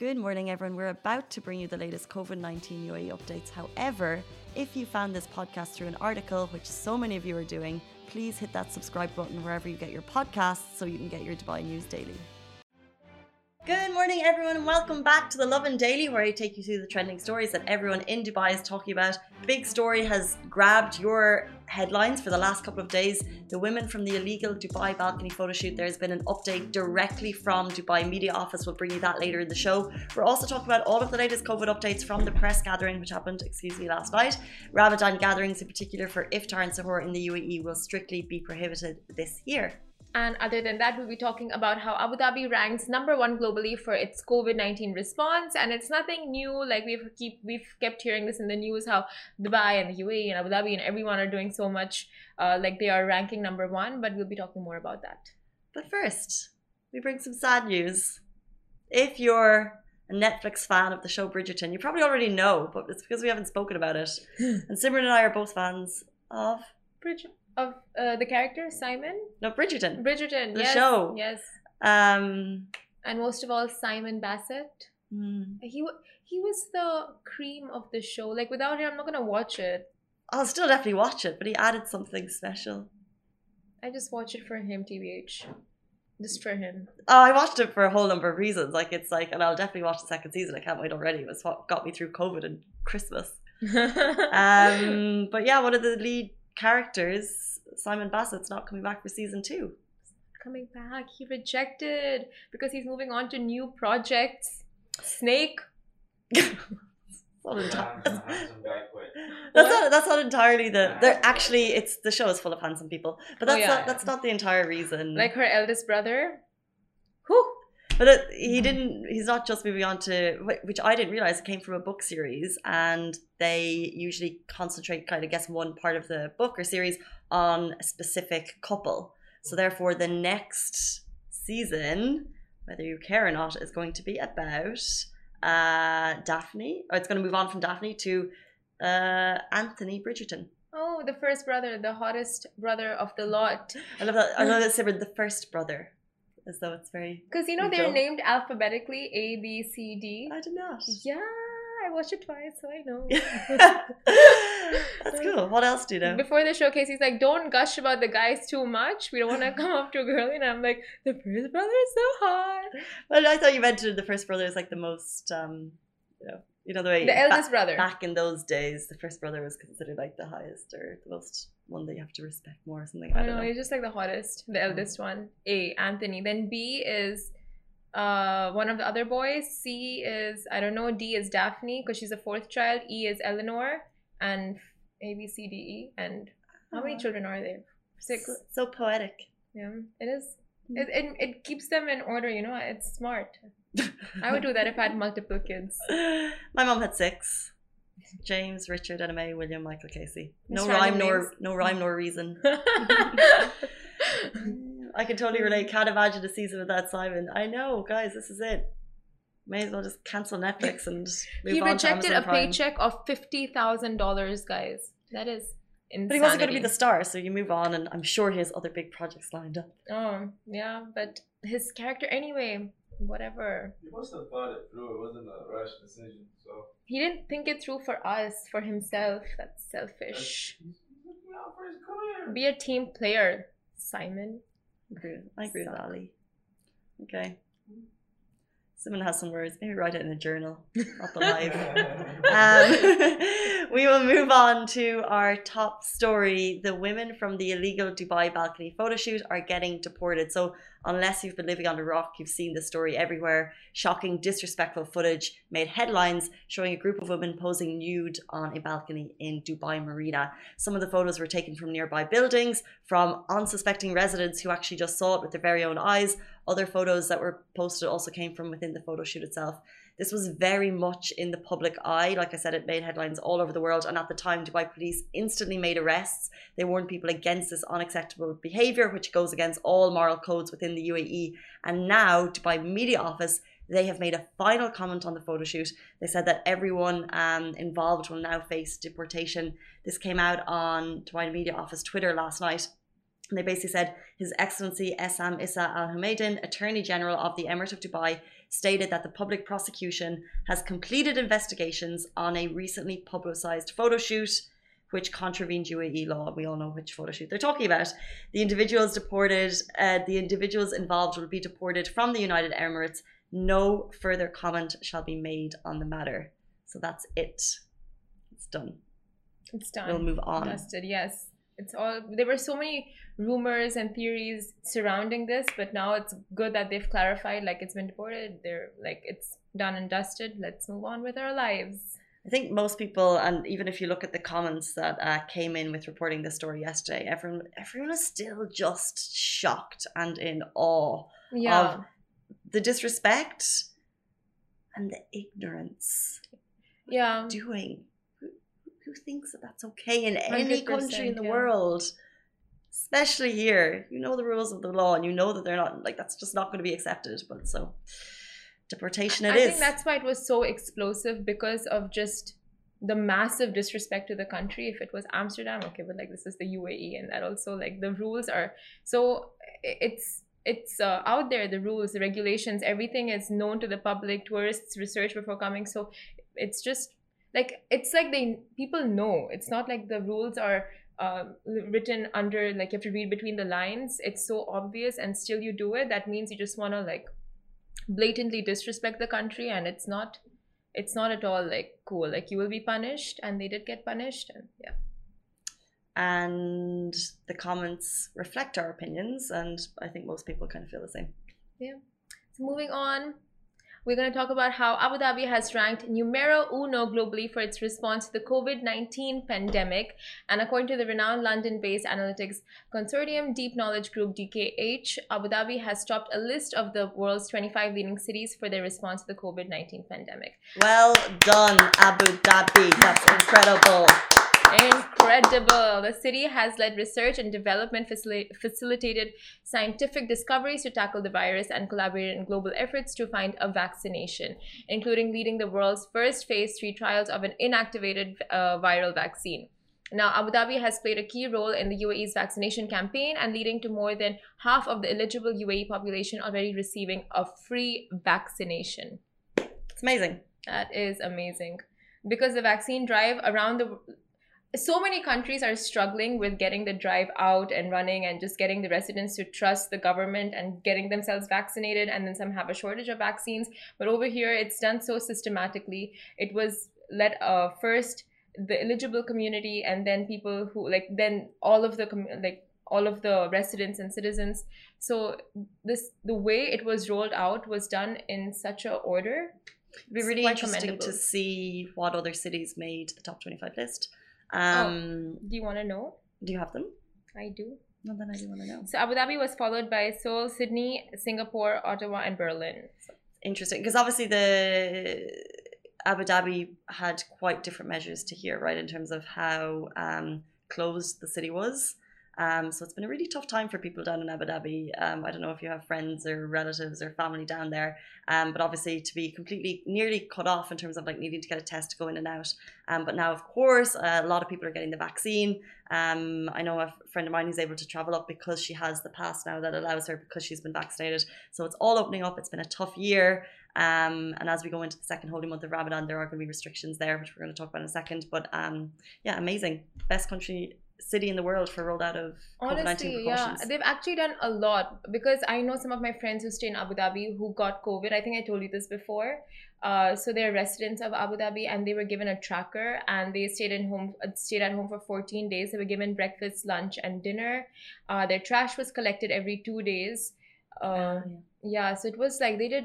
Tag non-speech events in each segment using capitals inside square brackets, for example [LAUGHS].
Good morning, everyone. We're about to bring you the latest COVID 19 UAE updates. However, if you found this podcast through an article, which so many of you are doing, please hit that subscribe button wherever you get your podcasts so you can get your Dubai news daily. Good morning, everyone, and welcome back to the Lovin Daily, where I take you through the trending stories that everyone in Dubai is talking about. Big story has grabbed your headlines for the last couple of days. The women from the illegal Dubai balcony photo shoot. There's been an update directly from Dubai Media Office. We'll bring you that later in the show. We're also talking about all of the latest COVID updates from the press gathering, which happened, excuse me, last night. Ramadan gatherings, in particular for iftar and sahur in the UAE, will strictly be prohibited this year. And other than that, we'll be talking about how Abu Dhabi ranks number one globally for its COVID nineteen response, and it's nothing new. Like we've keep we've kept hearing this in the news how Dubai and the UAE and Abu Dhabi and everyone are doing so much, uh, like they are ranking number one. But we'll be talking more about that. But first, we bring some sad news. If you're a Netflix fan of the show Bridgerton, you probably already know, but it's because we haven't spoken about it. [LAUGHS] and Simran and I are both fans of Bridget of uh, the character Simon. no Bridgerton. Bridgerton. The yes, show. Yes. Um, And most of all, Simon Basset. hmm. He he was the cream of the show. Like without him, I'm not gonna watch it. I'll still definitely watch it, but he added something special. I just watch it for him, TBH. Just for him. Oh, I watched it for a whole number of reasons. Like it's like, and I'll definitely watch the second season. I can't wait already. It was what got me through COVID and Christmas. [LAUGHS] Um, but yeah, one of the lead characters, Simon Basset's not coming back for season two. Coming back, he rejected because he's moving on to new projects. Snake. [LAUGHS] Not enti- Handsome, handsome guy quit. [LAUGHS] that's not that's not entirely the. They're actually it's the show is full of handsome people, but Oh, that's yeah, not yeah. that's not the entire reason. Like her eldest brother. Who? But it, he didn't. He's not just moving on to which I didn't realize it came from a book series, and they usually concentrate, kind of, guess one part of the book or series on a specific couple. So therefore, the next season, whether you care or not, is going to be about uh, Daphne, or it's going to move on from Daphne to uh, Anthony Bridgerton. Oh, the first brother, the hottest brother of the lot. I love that. I love that [LAUGHS] Simran, the first brother, as though it's very. Because you know they're named alphabetically A, B, C, D. I did not. Yeah, I watched it twice, so I know. [LAUGHS] That's cool. What else do you know? Before the showcase, he's like, "Don't gush about the guys too much. We don't want to [LAUGHS] come up to a girl." And I'm like, "The first brother is so hot." Well, I thought you mentioned the first brother is like the most, um, you know, you know the way The ba- eldest brother. back in those days, the first brother was considered like the highest or the most one that you have to respect more or something. I I don't know know. he's just like the hottest, the eldest one. A Anthony. Then B is uh one of the other boys. C is I don't know. D is Daphne because she's a fourth child. E is Eleanor, and A B C D E. And how many children are there? Six. So, poetic. Yeah, it is. Mm. It, it, it keeps them in order, you know. It's smart. I would do that if I had multiple kids. [LAUGHS] My mom had six. James, Richard, Anna May, William, Michael, Casey. No Just rhyme nor names. no rhyme nor reason. [LAUGHS] [LAUGHS] I can totally relate. Can't imagine a season without Simon. I know, guys. This is it. May as well just cancel Netflix and move he on rejected a Prime. paycheck of fifty thousand dollars, guys. That is insanity. But he wasn't going to be the star, so you move on, and I'm sure he has other big projects lined up. Oh yeah, but his character anyway. Whatever. He must have thought it through. It wasn't a rash decision. So He didn't think it through for us, for himself. That's selfish. He's he's for his career. Be a team player, Simon. I agree with, I agree with Ali. Okay. Simon has some words. Maybe write it in a journal, not the [LAUGHS] live. Um, [LAUGHS] we will move on to our top story. The women from the illegal Dubai balcony photo shoot are getting deported. So, unless you've been living on a rock, you've seen this story everywhere. Shocking, disrespectful footage made headlines showing a group of women posing nude on a balcony in Dubai Marina. Some of the photos were taken from nearby buildings, from unsuspecting residents who actually just saw it with their very own eyes. Other photos that were posted also came from within the photo shoot itself. This was very much in the public eye. Like I said, it made headlines all over the world. And at the time, Dubai police instantly made arrests. They warned people against this unacceptable behavior, which goes against all moral codes within the UAE. And now, Dubai Media Office, they have made a final comment on the photo shoot. They said that everyone um, involved will now face deportation. This came out on Dubai Media Office Twitter last night. And they basically said His Excellency Essam Issa Al Humaidan, Attorney General of the Emirate of Dubai, stated that the public prosecution has completed investigations on a recently publicized photo shoot which contravened UAE law. We all know which photo shoot they're talking about. The individuals deported, uh, the individuals involved will be deported from the United Emirates. No further comment shall be made on the matter. So that's it. It's done. It's done. We'll move on. Dusted, yes. It's all there were so many rumors and theories surrounding this, but now it's good that they've clarified like it's been deported. They're like it's done and dusted. Let's move on with our lives. I think most people, and even if you look at the comments that uh, came in with reporting the story yesterday, everyone everyone is still just shocked and in awe Yeah. of the disrespect and the ignorance yeah. doing. Who, thinks that that's okay in any country in the yeah. world? Especially here, you know the rules of the law, and you know that they're not like that's just not going to be accepted. But so, deportation it I is. think that's why it was so explosive because of just the massive disrespect to the country. If it was Amsterdam, okay, but like this is the UAE, and that also like the rules are so it's it's uh, out there. The rules, the regulations, everything is known to the public. Tourists research before coming, so it's just like it's like they people know. It's not like the rules are. Uh, written under like you have to read between the lines it's so obvious and still you do it that means you just want to like blatantly disrespect the country and it's not it's not at all like cool like you will be punished and they did get punished and yeah and the comments reflect our opinions, and I think most people kind of feel the same. Yeah. So moving on we're going to talk about how Abu Dhabi has ranked numero uno globally for its response to the COVID 19 pandemic. And according to the renowned London based analytics consortium Deep Knowledge Group DKH, Abu Dhabi has topped a list of the world's 25 leading cities for their response to the COVID 19 pandemic. Well done, Abu Dhabi. That's incredible. Incredible. The city has led research and development, facili- facilitated scientific discoveries to tackle the virus, and collaborated in global efforts to find a vaccination, including leading the world's first phase three trials of an inactivated uh, viral vaccine. Now, Abu Dhabi has played a key role in the UAE's vaccination campaign and leading to more than half of the eligible UAE population already receiving a free vaccination. It's amazing. That is amazing. Because the vaccine drive around the so many countries are struggling with getting the drive out and running and just getting the residents to trust the government and getting themselves vaccinated and then some have a shortage of vaccines. But over here it's done so systematically. It was let uh, first the eligible community and then people who like then all of the com- like all of the residents and citizens. So this the way it was rolled out was done in such a order. It'd be It's really interesting to see what other cities made the top 25 list. Oh. Um, do you want to know Do you have them? i do No, then I do want to know. So Abu Dhabi was followed by Seoul, Sydney, Singapore, Ottawa, and Berlin. Interesting, because obviously the Abu Dhabi had quite different measures to here, right, in terms of how um, closed the city was. Um, so it's been a really tough time for people down in Abu Dhabi. Um, I don't know if you have friends or relatives or family down there, um, but obviously to be completely nearly cut off in terms of like needing to get a test to go in and out. Um, but now, of course, a lot of people are getting the vaccine. Um, I know a friend of mine who's able to travel up because she has the pass now that allows her because she's been vaccinated. So it's all opening up. It's been a tough year. Um, and as we go into the second holy month of Ramadan, there are going to be restrictions there, which we're going to talk about in a second. But um, yeah, amazing. Best country, city in the world for rolled out of COVID 19 Honestly, yeah, they've actually done a lot because I know some of my friends who stay in Abu Dhabi who got COVID. I think I told you this before. Uh, so they're residents of Abu Dhabi and they were given a tracker and they stayed in home uh, stayed at home for 14 days. They were given breakfast, lunch, and dinner. Uh, their trash was collected every two days. Uh, Uh, yeah, so it was like they did.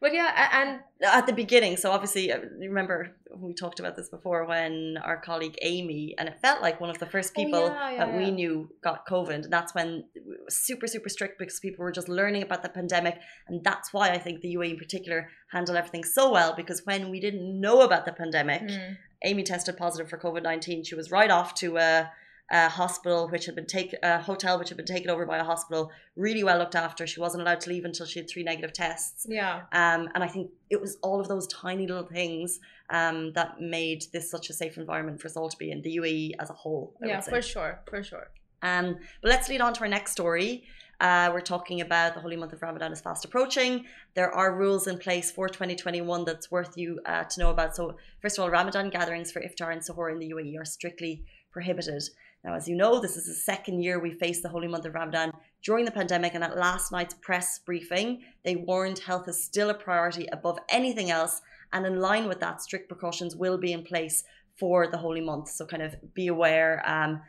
but yeah, and at the beginning. So obviously, uh, you remember we talked about this before when our colleague Amy, and it felt like one of the first Oh, people yeah, yeah, that we knew got COVID, and that's when it was super super strict because people were just learning about the pandemic, and that's why I think the UAE in particular handled everything so well because when we didn't know about the pandemic, Mm. Amy tested positive for COVID nineteen. She was right off to a, a hospital which had been taken, a hotel which had been taken over by a hospital, really well looked after. She wasn't allowed to leave until she had three negative tests. yeah, Um, and I think it was all of those tiny little things um, that made this such a safe environment for us all to be in the UAE as a whole. I yeah, for sure, for sure. Um, but let's lead on to our next story. Uh, we're talking about the holy month of Ramadan is fast approaching. There are rules in place for 2021 that's worth you uh, to know about. So, first of all, Ramadan gatherings for iftar and suhoor in the UAE are strictly prohibited. Now, as you know, this is the second year we face the holy month of Ramadan during the pandemic, and at last night's press briefing, they warned health is still a priority above anything else. And in line with that, strict precautions will be in place for the holy month. So, kind of be aware. Um,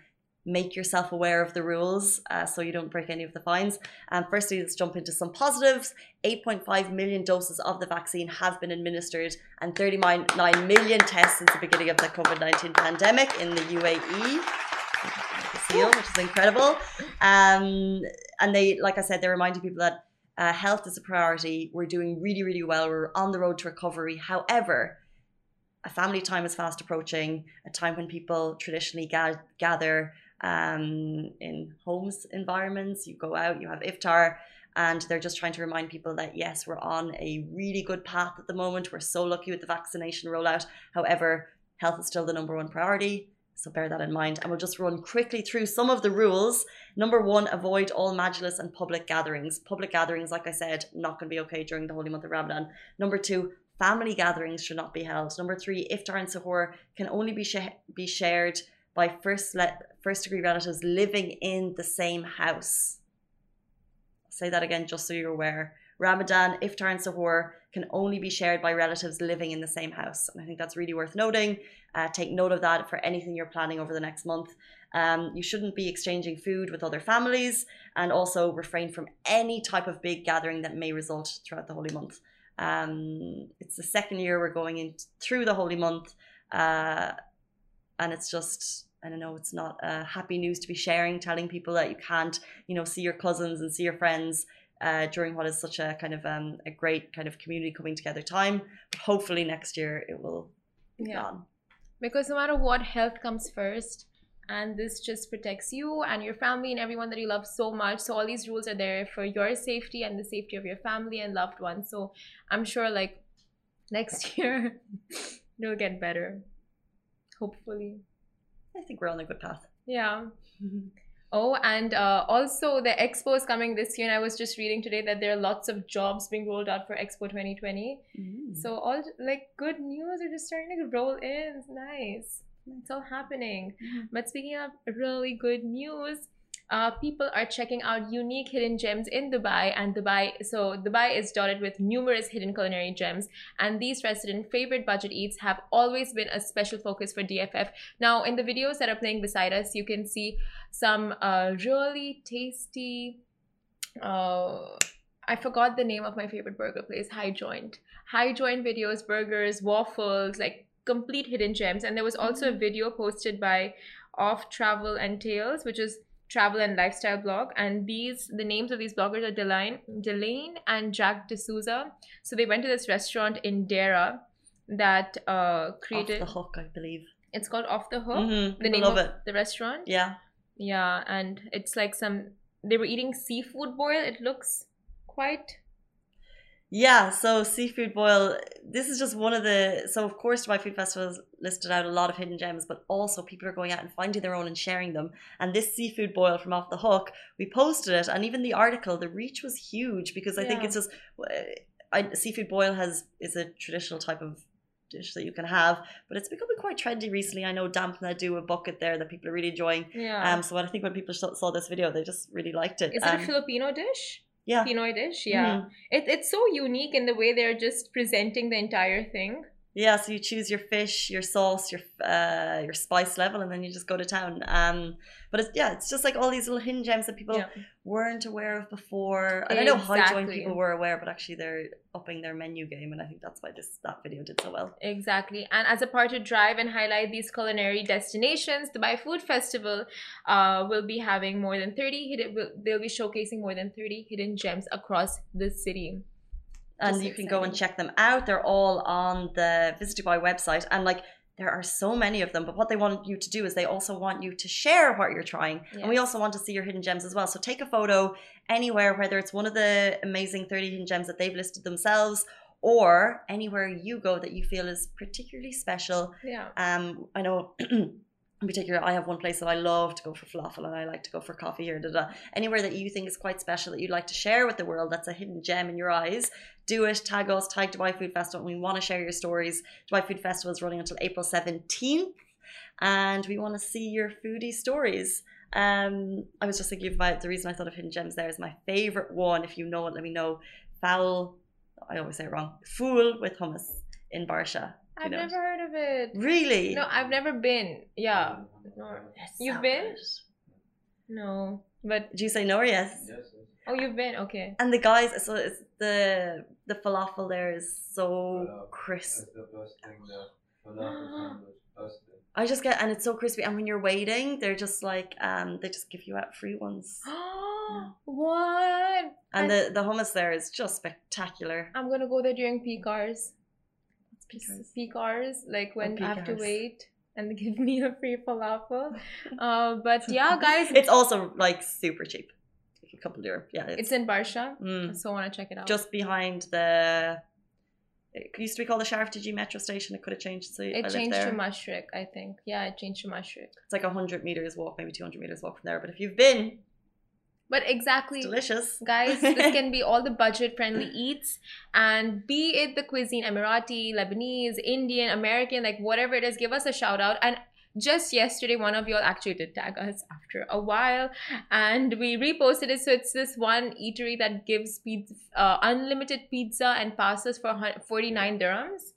make yourself aware of the rules uh, so you don't break any of the fines. Um, firstly, let's jump into some positives. 8.5 million doses of the vaccine have been administered, and 39 million tests since the beginning of the COVID 19 pandemic in the UAE. Seal, which is incredible. Um, and they, like I said, they're reminding people that uh, health is a priority. We're doing really, really well. We're on the road to recovery. However, a family time is fast approaching, a time when people traditionally ga- gather um, in homes environments. You go out, you have iftar, and they're just trying to remind people that yes, we're on a really good path at the moment. We're so lucky with the vaccination rollout. However, health is still the number one priority. So bear that in mind. And we'll just run quickly through some of the rules. Number one, avoid all majlis and public gatherings. Public gatherings, like I said, not going to be okay during the holy month of Ramadan. Number two, family gatherings should not be held. Number three, iftar and suhoor can only be sh- be shared by first le- first degree relatives living in the same house. I'll say that again, just so you're aware. Ramadan, iftar, and suhoor can only be shared by relatives living in the same house, and I think that's really worth noting. Uh, take note of that for anything you're planning over the next month. Um, you shouldn't be exchanging food with other families, and also refrain from any type of big gathering that may result throughout the holy month. Um, it's the second year we're going in through the holy month, uh, and it's just I don't know, it's not uh, happy news to be sharing, telling people that you can't, you know, see your cousins and see your friends uh, during what is such a kind of um, a great kind of community coming together time. But hopefully next year it will be Yeah. gone. because no matter what health comes first and this just protects you and your family and everyone that you love so much so all these rules are there for your safety and the safety of your family and loved ones so i'm sure like next [LAUGHS] year it'll get better hopefully I think we're on a good path. yeah [LAUGHS] Oh, and uh, also the expo is coming this year, and I was just reading today that there are lots of jobs being rolled out for Expo 2020. Mm. So all like good news are just starting to roll in. It's nice. It's all happening. Mhm. But speaking of really good news, uh, people are checking out unique hidden gems in Dubai, and Dubai. So Dubai is dotted with numerous hidden culinary gems, and these resident favorite budget eats have always been a special focus for DFF. Now, in the videos that are playing beside us, you can see some uh, really tasty. Uh, I forgot the name of my favorite burger place, High Joint. High Joint videos, burgers, waffles, like complete hidden gems. And there was also a video posted by Off Travel and Tales, which is travel and lifestyle blog. And these, the names of these bloggers are Delane, Delane and Jack D'Souza. So they went to this restaurant in Deira that uh, Off created. the hook, I believe. It's called Off the Hook. Mhm. The name love of it. the restaurant. Yeah. Yeah, and it's like some they were eating seafood boil. It looks quite Yeah, so seafood boil. This is just one of the. So of course, Dubai Food Festival has listed out a lot of hidden gems, but also people are going out and finding their own and sharing them. And this seafood boil from Off the Hook, we posted it, and even the article, the reach was huge because I think Yeah. it's just. I, seafood boil has is a traditional type of dish that you can have, but it's becoming quite trendy recently. I know Dampna do a bucket there that people are really enjoying. yeah. Um, so I think when people saw saw this video, they just really liked it. Is it Um, a Filipino dish? Yeah. Pinoy dish? Yeah. Mhm. It, it's so unique in the way they're just presenting the entire thing. Yeah, so you choose your fish, your sauce, your uh, your spice level, and then you just go to town. Um, but it's yeah, it's just like all these little hidden gems that people Yeah. weren't aware of before. And I know high join Exactly. people were aware, but actually they're upping their menu game, and I think that's why this that video did so well. Exactly. And as a part to drive and highlight these culinary destinations, Dubai Food Festival uh, will be having more than 30 hidden, will, they'll be showcasing more than 30 hidden gems across the city. And Just you can go and check them out. They're all on the Visit Dubai website, and like there are so many of them. But what they want you to do is they also want you to share what you're trying, and we also want to see your hidden gems as well. So take a photo anywhere, whether it's one of the amazing 30 hidden gems that they've listed themselves, or anywhere you go that you feel is particularly special. Yeah. Um, I know. [CLEARS THROAT] In particular, I have one place that I love to go for falafel and I like to go for coffee or da da. Anywhere that you think is quite special that you'd like to share with the world that's a hidden gem in your eyes, do it. Tag us, tag Dubai Food Festival. We want to share your stories. Dubai Food Festival is running until April 17th and we want to see your foodie stories. Um, I was just thinking about the reason I thought of hidden gems there is my favorite one. If you know it, let me know. Foul, I always say it wrong. Fool with hummus in Barsha. Do you I've know it? never heard of it. Really? No, I've never been. Yeah. No. It's You've been? good. No. But Did you say no or yes? Yes, yes. oh, you've been. Okay. And the guys, so it's the the falafel there is so Falafel. crisp. That's the best thing there. Falafel [GASPS] sandwich. I just get and it's so crispy. And when you're waiting, they're just like um they just give you out free ones. [GASPS] what? And I- the the hummus there is just spectacular. I'm gonna go there during peak hours. Hours? Peak like when I have to wait and [LAUGHS] give me a free falafel. [LAUGHS] Uh, but yeah, guys, It's also like super cheap. A couple euro. Yeah, it's it's, in Barsha, mm, so I wanna check it out. just behind the. It used to be called the Sharaf DG metro station. It could have changed. So it live changed to Mashreq, I think. Yeah, it changed to Mashreq. It's like a hundred meters walk, maybe two hundred meters walk from there. But if you've been, But exactly, it's delicious. guys [LAUGHS] this can be all the budget friendly eats and be it the cuisine emirati lebanese indian american like whatever it is give us a shout out and just yesterday one of y'all actually did tag us after a while and we reposted it. So it's this one eatery that gives pizza, uh, unlimited pizza and pastas for hun- 49 dirhams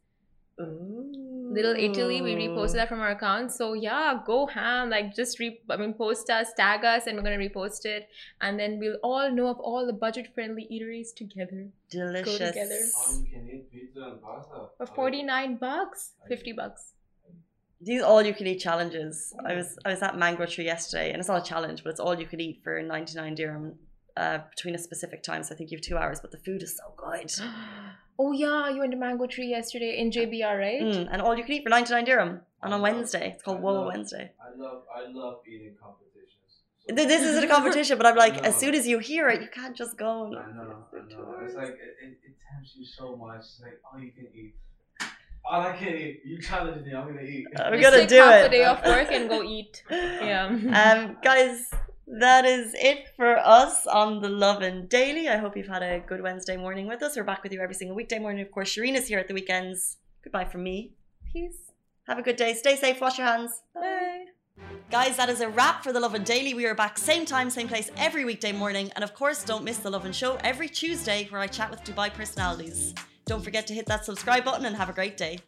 little italy we reposted that from our account so yeah go ham like just re i mean post us tag us and we're gonna repost it and then we'll all know of all the budget friendly eateries together Delicious. together. All you can eat pizza and pasta. for 49 bucks 50 bucks These all you can eat challenges. I was I was at Mango Tree yesterday, and it's not a challenge, but it's all you can eat for ninety nine dirham uh, between a specific time. So I think you have two hours, but the food is so good. [GASPS] [GASPS] [GASPS] oh yeah you went to mango tree yesterday in jbr right Mm, and all you can eat for ninety nine dirham And on a I love- Wednesday. It's called I Whoa Wednesday. I love I love eating competitions. So- This isn't a competition, but I'm like, as soon as you hear it, you can't just go. I know, I know. It's like it, it, it tempts you so much. It's like all you can eat. All I can eat. You challenge me. I'm gonna eat. We're Just gonna take do half it. a day off work and go eat [LAUGHS] yeah um, guys, that is it for us on the Lovin Daily. I hope you've had a good Wednesday morning with us. We're back with you every single weekday morning. Of course, Shireen is here at the weekends. Goodbye from me. peace Have a good day. Stay safe. Wash your hands. bye Guys, that is a wrap for the Lovin Daily. We are back same time, same place every weekday morning. And of course, don't miss the Lovin Show every Tuesday where I chat with Dubai personalities. Don't forget to hit that subscribe button and have a great day.